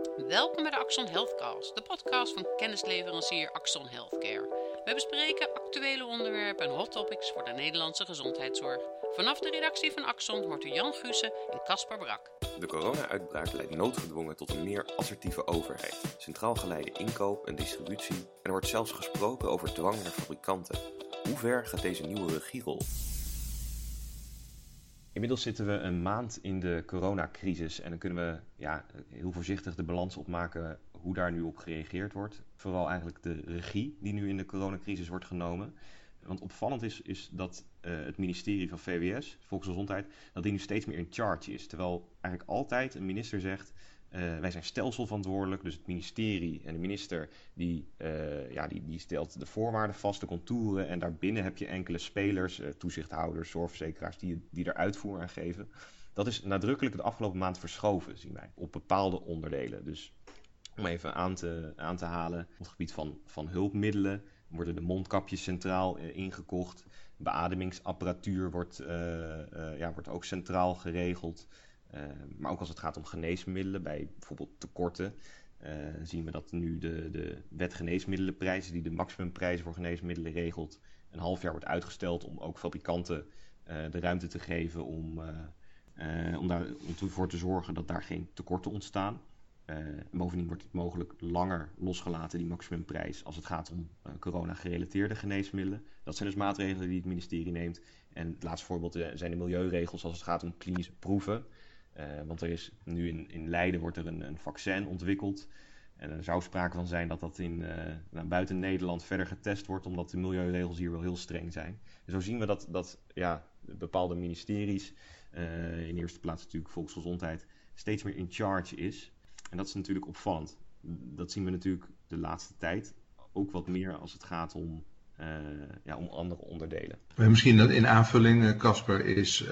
Welkom bij de Axon Healthcast, de podcast van kennisleverancier Axon Healthcare. We bespreken actuele onderwerpen en hot topics voor de Nederlandse gezondheidszorg. Vanaf de redactie van Axon hoort u Jan Gussen en Caspar Brak. De corona-uitbraak leidt noodgedwongen tot een meer assertieve overheid, centraal geleide inkoop en distributie en er wordt zelfs gesproken over dwang naar fabrikanten. Hoe ver gaat deze nieuwe regierol? Inmiddels zitten we een maand in de coronacrisis en dan kunnen we ja, heel voorzichtig de balans opmaken hoe daar nu op gereageerd wordt. Vooral eigenlijk de regie die nu in de coronacrisis wordt genomen. Want opvallend is, is dat uh, het ministerie van VWS, Volksgezondheid, dat die nu steeds meer in charge is. Terwijl eigenlijk altijd een minister zegt, uh, wij zijn stelselverantwoordelijk, dus het ministerie en de minister die, uh, ja, die, die stelt de voorwaarden vast, de contouren. En daarbinnen heb je enkele spelers, uh, toezichthouders, zorgverzekeraars, die, die er uitvoer aan geven. Dat is nadrukkelijk de afgelopen maand verschoven, zien wij, op bepaalde onderdelen. Dus om even aan te, aan te halen, op het gebied van, van hulpmiddelen worden de mondkapjes centraal ingekocht. Beademingsapparatuur wordt, ja, wordt ook centraal geregeld. Uh, maar ook als het gaat om geneesmiddelen, bij bijvoorbeeld tekorten, uh, zien we dat nu de, de wet geneesmiddelenprijzen, die de maximumprijzen voor geneesmiddelen regelt, een half jaar wordt uitgesteld om ook fabrikanten uh, de ruimte te geven om, om, daar, om ervoor te zorgen dat daar geen tekorten ontstaan. bovendien wordt het mogelijk langer losgelaten, die maximumprijs, als het gaat om corona-gerelateerde geneesmiddelen. Dat zijn dus maatregelen die het ministerie neemt. En het laatste voorbeeld zijn de milieuregels als het gaat om klinische proeven. Uh, want er is nu in, in Leiden wordt er een, een, vaccin ontwikkeld. En er zou sprake van zijn dat dat in, uh, nou, buiten Nederland verder getest wordt, omdat de milieuregels hier wel heel streng zijn. En zo zien we dat, dat ja, bepaalde ministeries, uh, in eerste plaats natuurlijk Volksgezondheid, steeds meer in charge is. En dat is natuurlijk opvallend. Dat zien we natuurlijk de laatste tijd ook wat meer als het gaat om, ja, om andere onderdelen. Misschien in aanvulling, Casper, is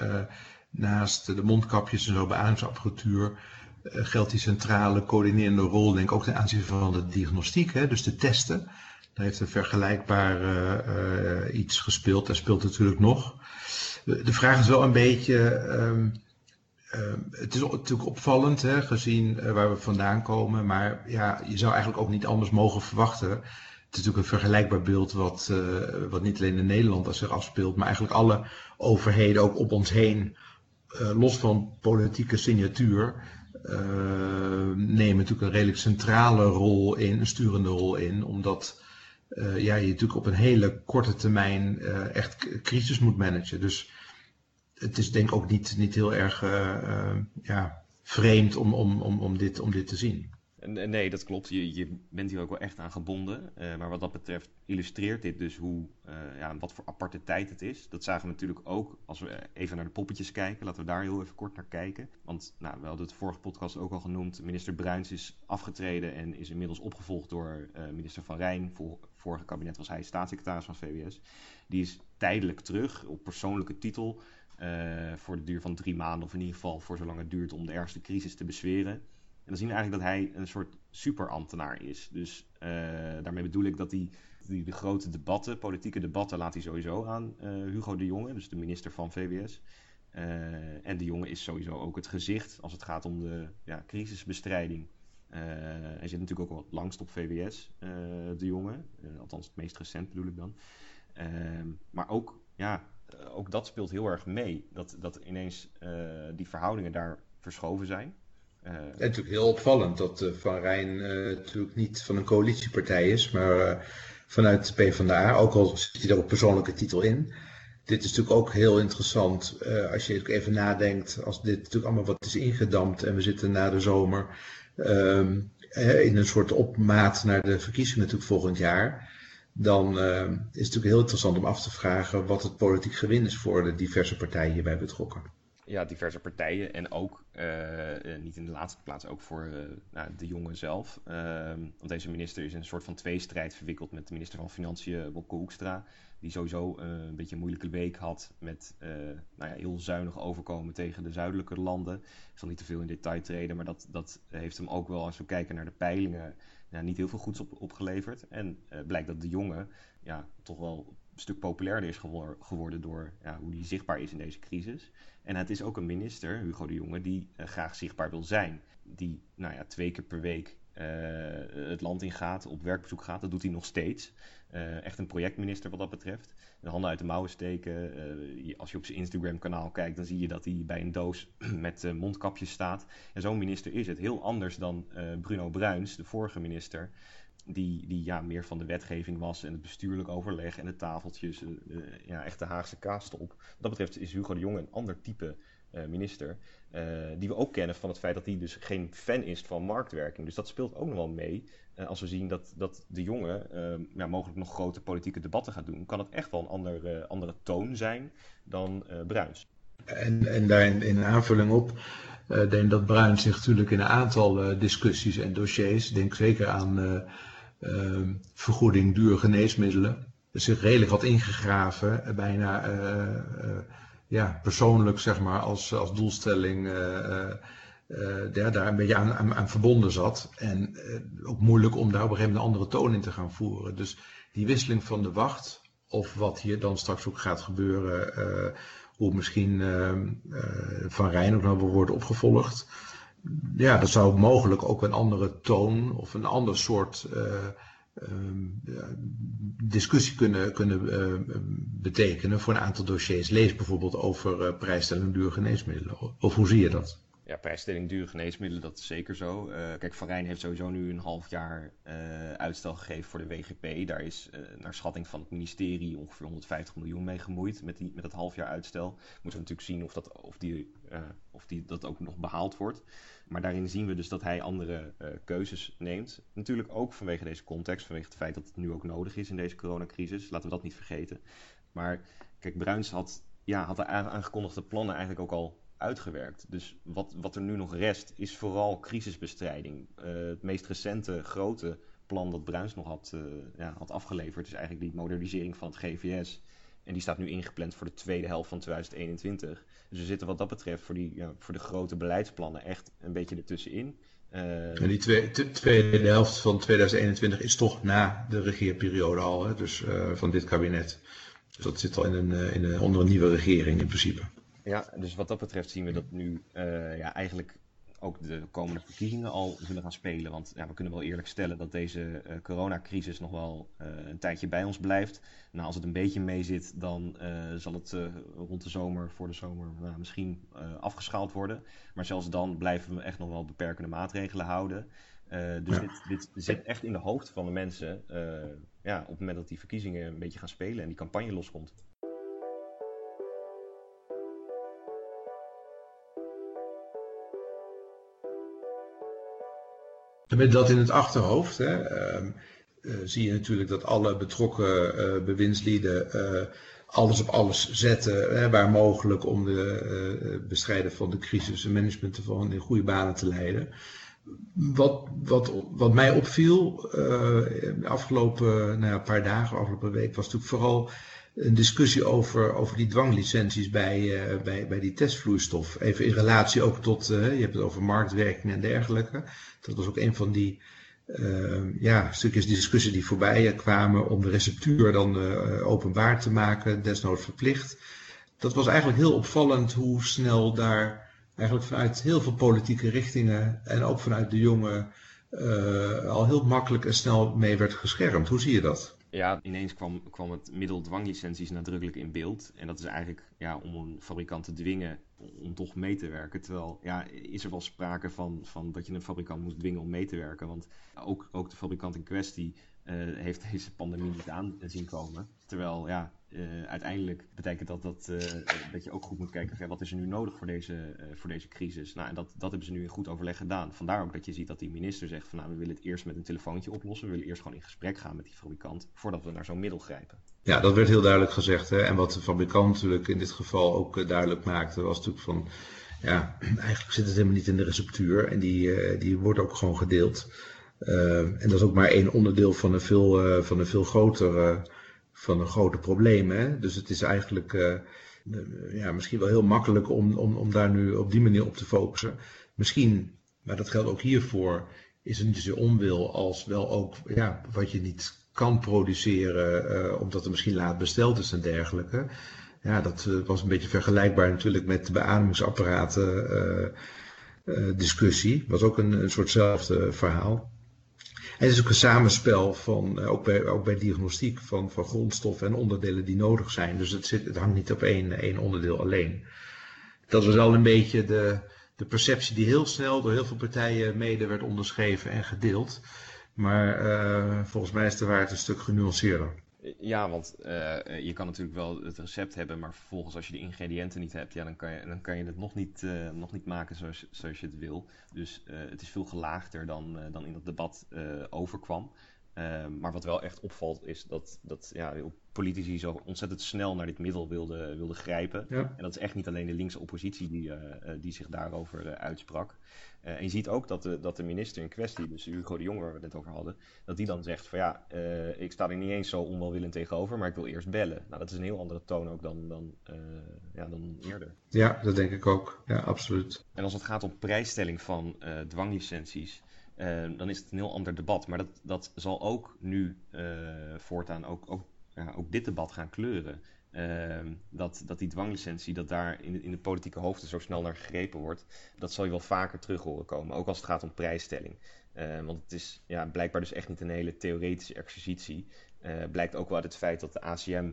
naast de mondkapjes en zo beademingsapparatuur uh, geldt die centrale coördinerende rol, denk ook ten aanzien van de diagnostiek, hè, dus de testen. Daar heeft een vergelijkbaar uh, uh, iets gespeeld, daar speelt natuurlijk nog. De, vraag is wel een beetje, um, um, het is natuurlijk opvallend hè, gezien waar we vandaan komen, maar ja, je zou eigenlijk ook niet anders mogen verwachten. Het is natuurlijk een vergelijkbaar beeld wat, wat niet alleen in Nederland zich afspeelt, maar eigenlijk alle overheden ook op ons heen los van politieke signatuur, uh, nemen natuurlijk een redelijk centrale rol in, een sturende rol in, omdat uh, ja, je natuurlijk op een hele korte termijn echt crisis moet managen. Dus het is denk ik ook niet, niet heel erg ja, vreemd om, om, om, om, dit, om dit te zien. Nee, dat klopt. Je, je bent hier ook wel echt aan gebonden. Uh, maar wat dat betreft illustreert dit dus hoe, uh, ja, wat voor aparte tijd het is. Dat zagen we natuurlijk ook als we even naar de poppetjes kijken. Laten we daar heel even kort naar kijken. Want nou, we hadden het vorige podcast ook al genoemd. Minister Bruins is afgetreden en is inmiddels opgevolgd door uh, minister Van Rijn. Vor, vorige kabinet was hij staatssecretaris van VWS. Die is tijdelijk terug op persoonlijke titel. voor de duur van drie maanden, of in ieder geval voor zolang het duurt om de ergste crisis te besweren. En dan zien we eigenlijk dat hij een soort superambtenaar is. Dus uh, daarmee bedoel ik dat hij die, de grote debatten, politieke debatten, laat hij sowieso aan uh, Hugo de Jonge, dus de minister van VWS. Uh, en de Jonge is sowieso ook het gezicht als het gaat om de ja, crisisbestrijding. hij zit natuurlijk ook al langst op VWS, de Jonge. althans, het meest recent bedoel ik dan. maar ook, ja, ook dat speelt heel erg mee. Dat, dat ineens die verhoudingen daar verschoven zijn. Uh, en natuurlijk heel opvallend dat uh, Van Rijn uh, natuurlijk niet van een coalitiepartij is, maar vanuit de PvdA, ook al zit hij daar op persoonlijke titel in. Dit is natuurlijk ook heel interessant als je even nadenkt, als dit natuurlijk allemaal wat is ingedampt en we zitten na de zomer um, in een soort opmaat naar de verkiezingen natuurlijk volgend jaar. Dan is het natuurlijk heel interessant om af te vragen wat het politiek gewin is voor de diverse partijen hierbij betrokken ja, diverse partijen en ook, uh, niet in de laatste plaats, ook voor uh, nou, de jongen zelf. Uh, want deze minister is in een soort van tweestrijd verwikkeld met de minister van Financiën, Wopke Hoekstra. Die sowieso een beetje een moeilijke week had met nou ja, heel zuinig overkomen tegen de zuidelijke landen. Ik zal niet te veel in detail treden, maar dat, dat heeft hem ook wel, als we kijken naar de peilingen, nou, niet heel veel goeds op, opgeleverd. En blijkt dat de jongen ja, toch wel stuk populairder is geworden door ja, hoe die zichtbaar is in deze crisis. En het is ook een minister, Hugo de Jonge, die uh, graag zichtbaar wil zijn. die nou ja, twee keer per week het land ingaat, op werkbezoek gaat. Dat doet hij nog steeds. echt een projectminister wat dat betreft. De handen uit de mouwen steken. als je op zijn Instagram-kanaal kijkt, dan zie je dat hij bij een doos met mondkapjes staat. En zo'n minister is het. Heel anders dan Bruno Bruins, de vorige minister die, die ja, meer van de wetgeving was en het bestuurlijk overleg en de tafeltjes, uh, ja, echt de Haagse kaastop. Wat dat betreft is Hugo de Jonge een ander type minister, uh, die we ook kennen van het feit dat hij dus geen fan is van marktwerking. Dus dat speelt ook nog wel mee. als we zien dat, dat de Jonge ja, mogelijk nog grote politieke debatten gaat doen, kan het echt wel een andere, andere toon zijn dan Bruins. En, en daar in, in aanvulling op, ik denk dat Bruins zich natuurlijk in een aantal discussies en dossiers, denk zeker aan Ehm, vergoeding duur geneesmiddelen. Zich redelijk had ingegraven, eh, bijna eh, eh, ja, persoonlijk zeg maar als, als doelstelling daar, daar een beetje aan, verbonden zat. En ook moeilijk om daar op een gegeven moment een andere toon in te gaan voeren. Dus die wisseling van de wacht, of wat hier dan straks ook gaat gebeuren, hoe misschien Van Rijn ook nog wordt opgevolgd ja, dat zou mogelijk ook een andere toon of een ander soort discussie kunnen, kunnen uh, betekenen voor een aantal dossiers. Lees bijvoorbeeld over prijsstelling duur geneesmiddelen. Of hoe zie je dat? Ja, prijsstelling duur geneesmiddelen, dat is zeker zo. kijk, Van Rijn heeft sowieso nu een half jaar uitstel gegeven voor de WGP. Daar is naar schatting van het ministerie ongeveer 150 miljoen mee gemoeid met, die, met dat half jaar uitstel. Moeten we natuurlijk zien of, dat, of, die, of die, dat ook nog behaald wordt. Maar daarin zien we dus dat hij andere uh, keuzes neemt. Natuurlijk ook vanwege deze context, vanwege het feit dat het nu ook nodig is in deze coronacrisis. Laten we dat niet vergeten. Maar kijk, Bruins had, ja, had de aangekondigde plannen eigenlijk ook al uitgewerkt. Dus wat, wat er nu nog rest is vooral crisisbestrijding. Uh, het meest recente grote plan dat Bruins nog had, uh, ja, had afgeleverd is eigenlijk die modernisering van het GVS. En die staat nu ingepland voor de tweede helft van 2021. Dus we zitten wat dat betreft voor, die, ja, voor de grote beleidsplannen echt een beetje ertussenin. Uh, en die tweede, tweede helft van 2021 is toch na de regeerperiode al, hè? dus uh, van dit kabinet. Dus dat zit al in een, uh, in een, onder een nieuwe regering in principe. Ja, dus wat dat betreft zien we dat nu ja, eigenlijk ook de komende verkiezingen al zullen gaan spelen. Want ja, we kunnen wel eerlijk stellen dat deze uh, coronacrisis nog wel uh, een tijdje bij ons blijft. Nou, als het een beetje mee zit, dan uh, zal het rond de zomer, voor de zomer, nou, misschien afgeschaald worden. Maar zelfs dan blijven we echt nog wel beperkende maatregelen houden. dus ja. dit, dit, zit echt in de hoofd van de mensen ja, op het moment dat die verkiezingen een beetje gaan spelen en die campagne loskomt. Met dat in het achterhoofd hè, uh, uh, zie je natuurlijk dat alle betrokken uh, bewindslieden alles op alles zetten hè, waar mogelijk om de bestrijden van de crisis en management ervan in goede banen te leiden. Wat, wat, wat mij opviel de afgelopen nou ja, paar dagen, afgelopen week, was natuurlijk vooral een discussie over, over die dwanglicenties bij, uh, bij, bij die testvloeistof. Even in relatie ook tot, uh, je hebt het over marktwerking en dergelijke. Dat was ook een van die uh, ja, stukjes discussie die voorbij kwamen om de receptuur dan openbaar te maken, desnoods verplicht. Dat was eigenlijk heel opvallend hoe snel daar eigenlijk vanuit heel veel politieke richtingen en ook vanuit de jongen al heel makkelijk en snel mee werd geschermd. Hoe zie je dat? Ja, ineens kwam, kwam het middel dwanglicenties nadrukkelijk in beeld. En dat is eigenlijk ja, om een fabrikant te dwingen om toch mee te werken. Terwijl, ja, is er wel sprake van, van dat je een fabrikant moet dwingen om mee te werken. Want ook, ook de fabrikant in kwestie uh, heeft deze pandemie niet aan zien komen. Terwijl, ja, uh, uiteindelijk betekent dat dat, uh, dat je ook goed moet kijken van, wat is er nu nodig voor deze, uh, voor deze crisis. Nou, en dat, dat hebben ze nu in goed overleg gedaan. Vandaar ook dat je ziet dat die minister zegt van nou, we willen het eerst met een telefoontje oplossen. We willen eerst gewoon in gesprek gaan met die fabrikant voordat we naar zo'n middel grijpen. Ja, dat werd heel duidelijk gezegd. Hè? En wat de fabrikant natuurlijk in dit geval ook duidelijk maakte, was natuurlijk van ja, eigenlijk zit het helemaal niet in de receptuur en die, die wordt ook gewoon gedeeld. en dat is ook maar één onderdeel van een veel, van een veel groter van een grote probleem. Hè? Dus het is eigenlijk uh, ja, misschien wel heel makkelijk om, om, om daar nu op die manier op te focussen. Misschien, maar dat geldt ook hiervoor, is het niet zozeer onwil als wel ook ja, wat je niet kan produceren, uh, omdat er misschien laat besteld is en dergelijke. Ja, dat uh, was een beetje vergelijkbaar natuurlijk met de beademingsapparaten discussie. Was ook een, een soortzelfde verhaal. Het is ook een samenspel van, ook bij, ook bij diagnostiek, van, van grondstoffen en onderdelen die nodig zijn. Dus het, zit, het hangt niet op één, één onderdeel alleen. Dat was al een beetje de, de perceptie die heel snel door heel veel partijen mede werd onderschreven en gedeeld. Maar uh, volgens mij is de waarheid een stuk genuanceerder. Ja, want uh, je kan natuurlijk wel het recept hebben, maar vervolgens als je de ingrediënten niet hebt, ja, dan, kan je, dan kan je het nog niet, uh, nog niet maken zoals, zoals je het wil. Dus het is veel gelaagder dan, dan in dat debat overkwam. Ehm, maar wat wel echt opvalt is dat, dat ja, politici zo ontzettend snel naar dit middel wilden, wilden grijpen. En dat is echt niet alleen de linkse oppositie die, uh, die zich daarover uh, uitsprak. En je ziet ook dat de, dat de minister in kwestie, dus Hugo de Jonge waar we het net over hadden, dat die dan zegt van ja, ik sta er niet eens zo onwelwillend tegenover, maar ik wil eerst bellen. Nou, dat is een heel andere toon ook dan, dan, ja, dan eerder. Ja, dat denk ik ook. Ja, absoluut. En als het gaat om prijsstelling van dwanglicenties, uh, dan is het een heel ander debat. Maar dat, dat zal ook nu uh, voortaan ook, ook, ja, ook dit debat gaan kleuren. Uh, dat, dat die dwanglicentie, dat daar in de, in de politieke hoofden zo snel naar gegrepen wordt, dat zal je wel vaker terug horen komen. Ook als het gaat om prijsstelling. want het is ja, blijkbaar dus echt niet een hele theoretische exercitie. blijkt ook wel uit het feit dat de ACM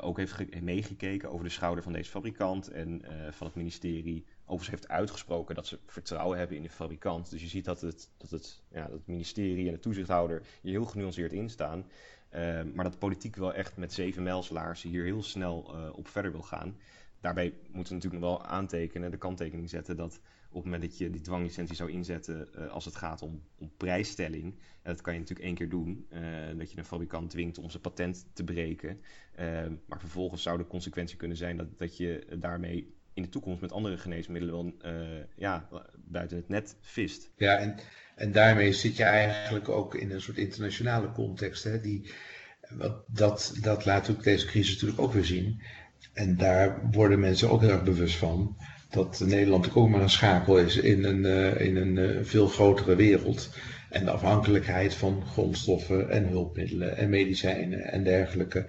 ook heeft meegekeken over de schouder van deze fabrikant en van het ministerie overigens heeft uitgesproken dat ze vertrouwen hebben in de fabrikant. Dus je ziet dat het, dat het, ja, dat ministerie en de toezichthouder hier heel genuanceerd in staan. Uh, maar dat politiek wel echt met zeven mijlslaarzen hier heel snel uh, op verder wil gaan. Daarbij moeten we natuurlijk nog wel aantekenen, de kanttekening zetten, dat op het moment dat je die dwanglicentie zou inzetten uh, als het gaat om, om prijsstelling, en dat kan je natuurlijk één keer doen, dat je een fabrikant dwingt om zijn patent te breken. Ehm, maar vervolgens zou de consequentie kunnen zijn dat, dat je daarmee in de toekomst met andere geneesmiddelen wel uh, ja, buiten het net vist. Ja, en, en daarmee zit je eigenlijk ook in een soort internationale context. Hè, die, dat, dat laat ook deze crisis natuurlijk ook weer zien. En daar worden mensen ook heel erg bewust van. Dat Nederland ook maar een schakel is in een, uh, in een uh, veel grotere wereld. En de afhankelijkheid van grondstoffen en hulpmiddelen en medicijnen en dergelijke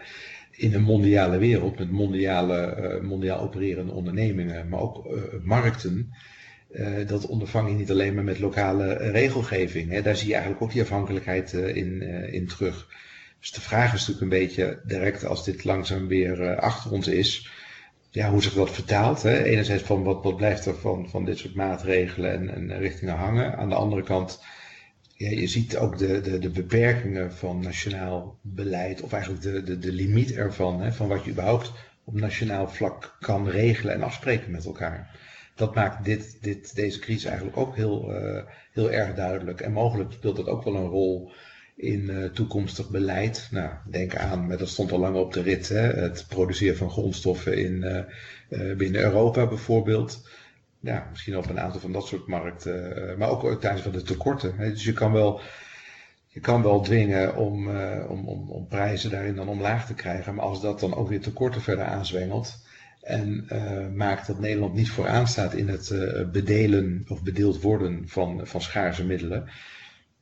in een mondiale wereld met mondiale, uh, mondiaal opererende ondernemingen, maar ook uh, markten. Uh, dat ondervang je niet alleen maar met lokale regelgeving. Hè. Daar zie je eigenlijk ook die afhankelijkheid in, in terug. Dus de vraag is natuurlijk een beetje direct als dit langzaam weer achter ons is. Ja, hoe zich dat vertaalt. Hè. Enerzijds van wat, wat blijft er van, van dit soort maatregelen en, en richtingen hangen. Aan de andere kant ja, je ziet ook de, de, de beperkingen van nationaal beleid, of eigenlijk de, de, de limiet ervan, hè, van wat je überhaupt op nationaal vlak kan regelen en afspreken met elkaar. Dat maakt dit, dit, deze crisis eigenlijk ook heel, uh, heel erg duidelijk. En mogelijk speelt dat ook wel een rol in uh, toekomstig beleid. Nou, denk aan, dat stond al lang op de rit, hè, het produceren van grondstoffen in, uh, binnen Europa bijvoorbeeld ja, misschien op een aantal van dat soort markten, eh, maar ook tijdens van de tekorten. Dus je kan wel, je kan wel dwingen om, uh, om, om, om prijzen daarin dan omlaag te krijgen, maar als dat dan ook weer tekorten verder aanzwengelt en uh, maakt dat Nederland niet vooraan staat in het bedelen of bedeeld worden van, van schaarse middelen,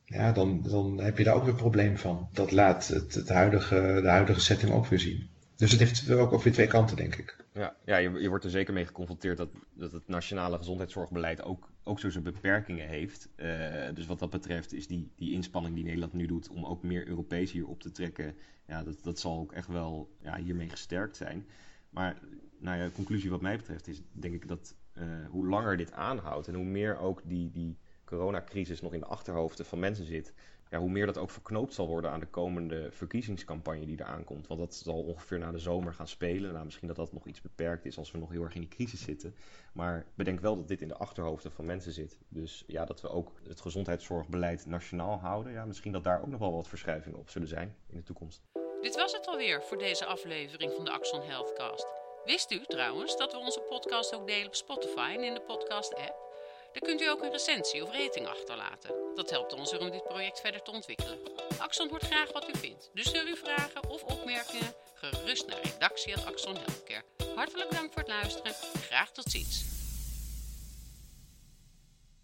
ja, dan, dan heb je daar ook weer een probleem van. Dat laat het, het huidige, de huidige setting ook weer zien. Dus het heeft ook, ook weer twee kanten, denk ik. Ja, ja je, je wordt er zeker mee geconfronteerd dat, dat het nationale gezondheidszorgbeleid ook, ook zo zijn beperkingen heeft. Uh, dus wat dat betreft is die, die inspanning die Nederland nu doet om ook meer Europees hier op te trekken, ja, dat, dat zal ook echt wel ja, hiermee gesterkt zijn. Maar nou ja, conclusie wat mij betreft is denk ik dat uh, hoe langer dit aanhoudt en hoe meer ook die, die coronacrisis nog in de achterhoofden van mensen zit, ja, hoe meer dat ook verknoopt zal worden aan de komende verkiezingscampagne die eraan komt. Want dat zal ongeveer na de zomer gaan spelen. Nou, misschien dat dat nog iets beperkt is als we nog heel erg in die crisis zitten. Maar bedenk wel dat dit in de achterhoofden van mensen zit. Dus ja, dat we ook het gezondheidszorgbeleid nationaal houden. Ja, misschien dat daar ook nog wel wat verschuivingen op zullen zijn in de toekomst. Dit was het alweer voor deze aflevering van de Axon Healthcast. Wist u trouwens dat we onze podcast ook delen op Spotify en in de podcast-app? Daar kunt u ook een recensie of rating achterlaten. Dat helpt ons om dit project verder te ontwikkelen. Axon hoort graag wat u vindt, dus stuur uw vragen of opmerkingen gerust naar redactie.axon Healthcare. Hartelijk dank voor het luisteren. Graag tot ziens.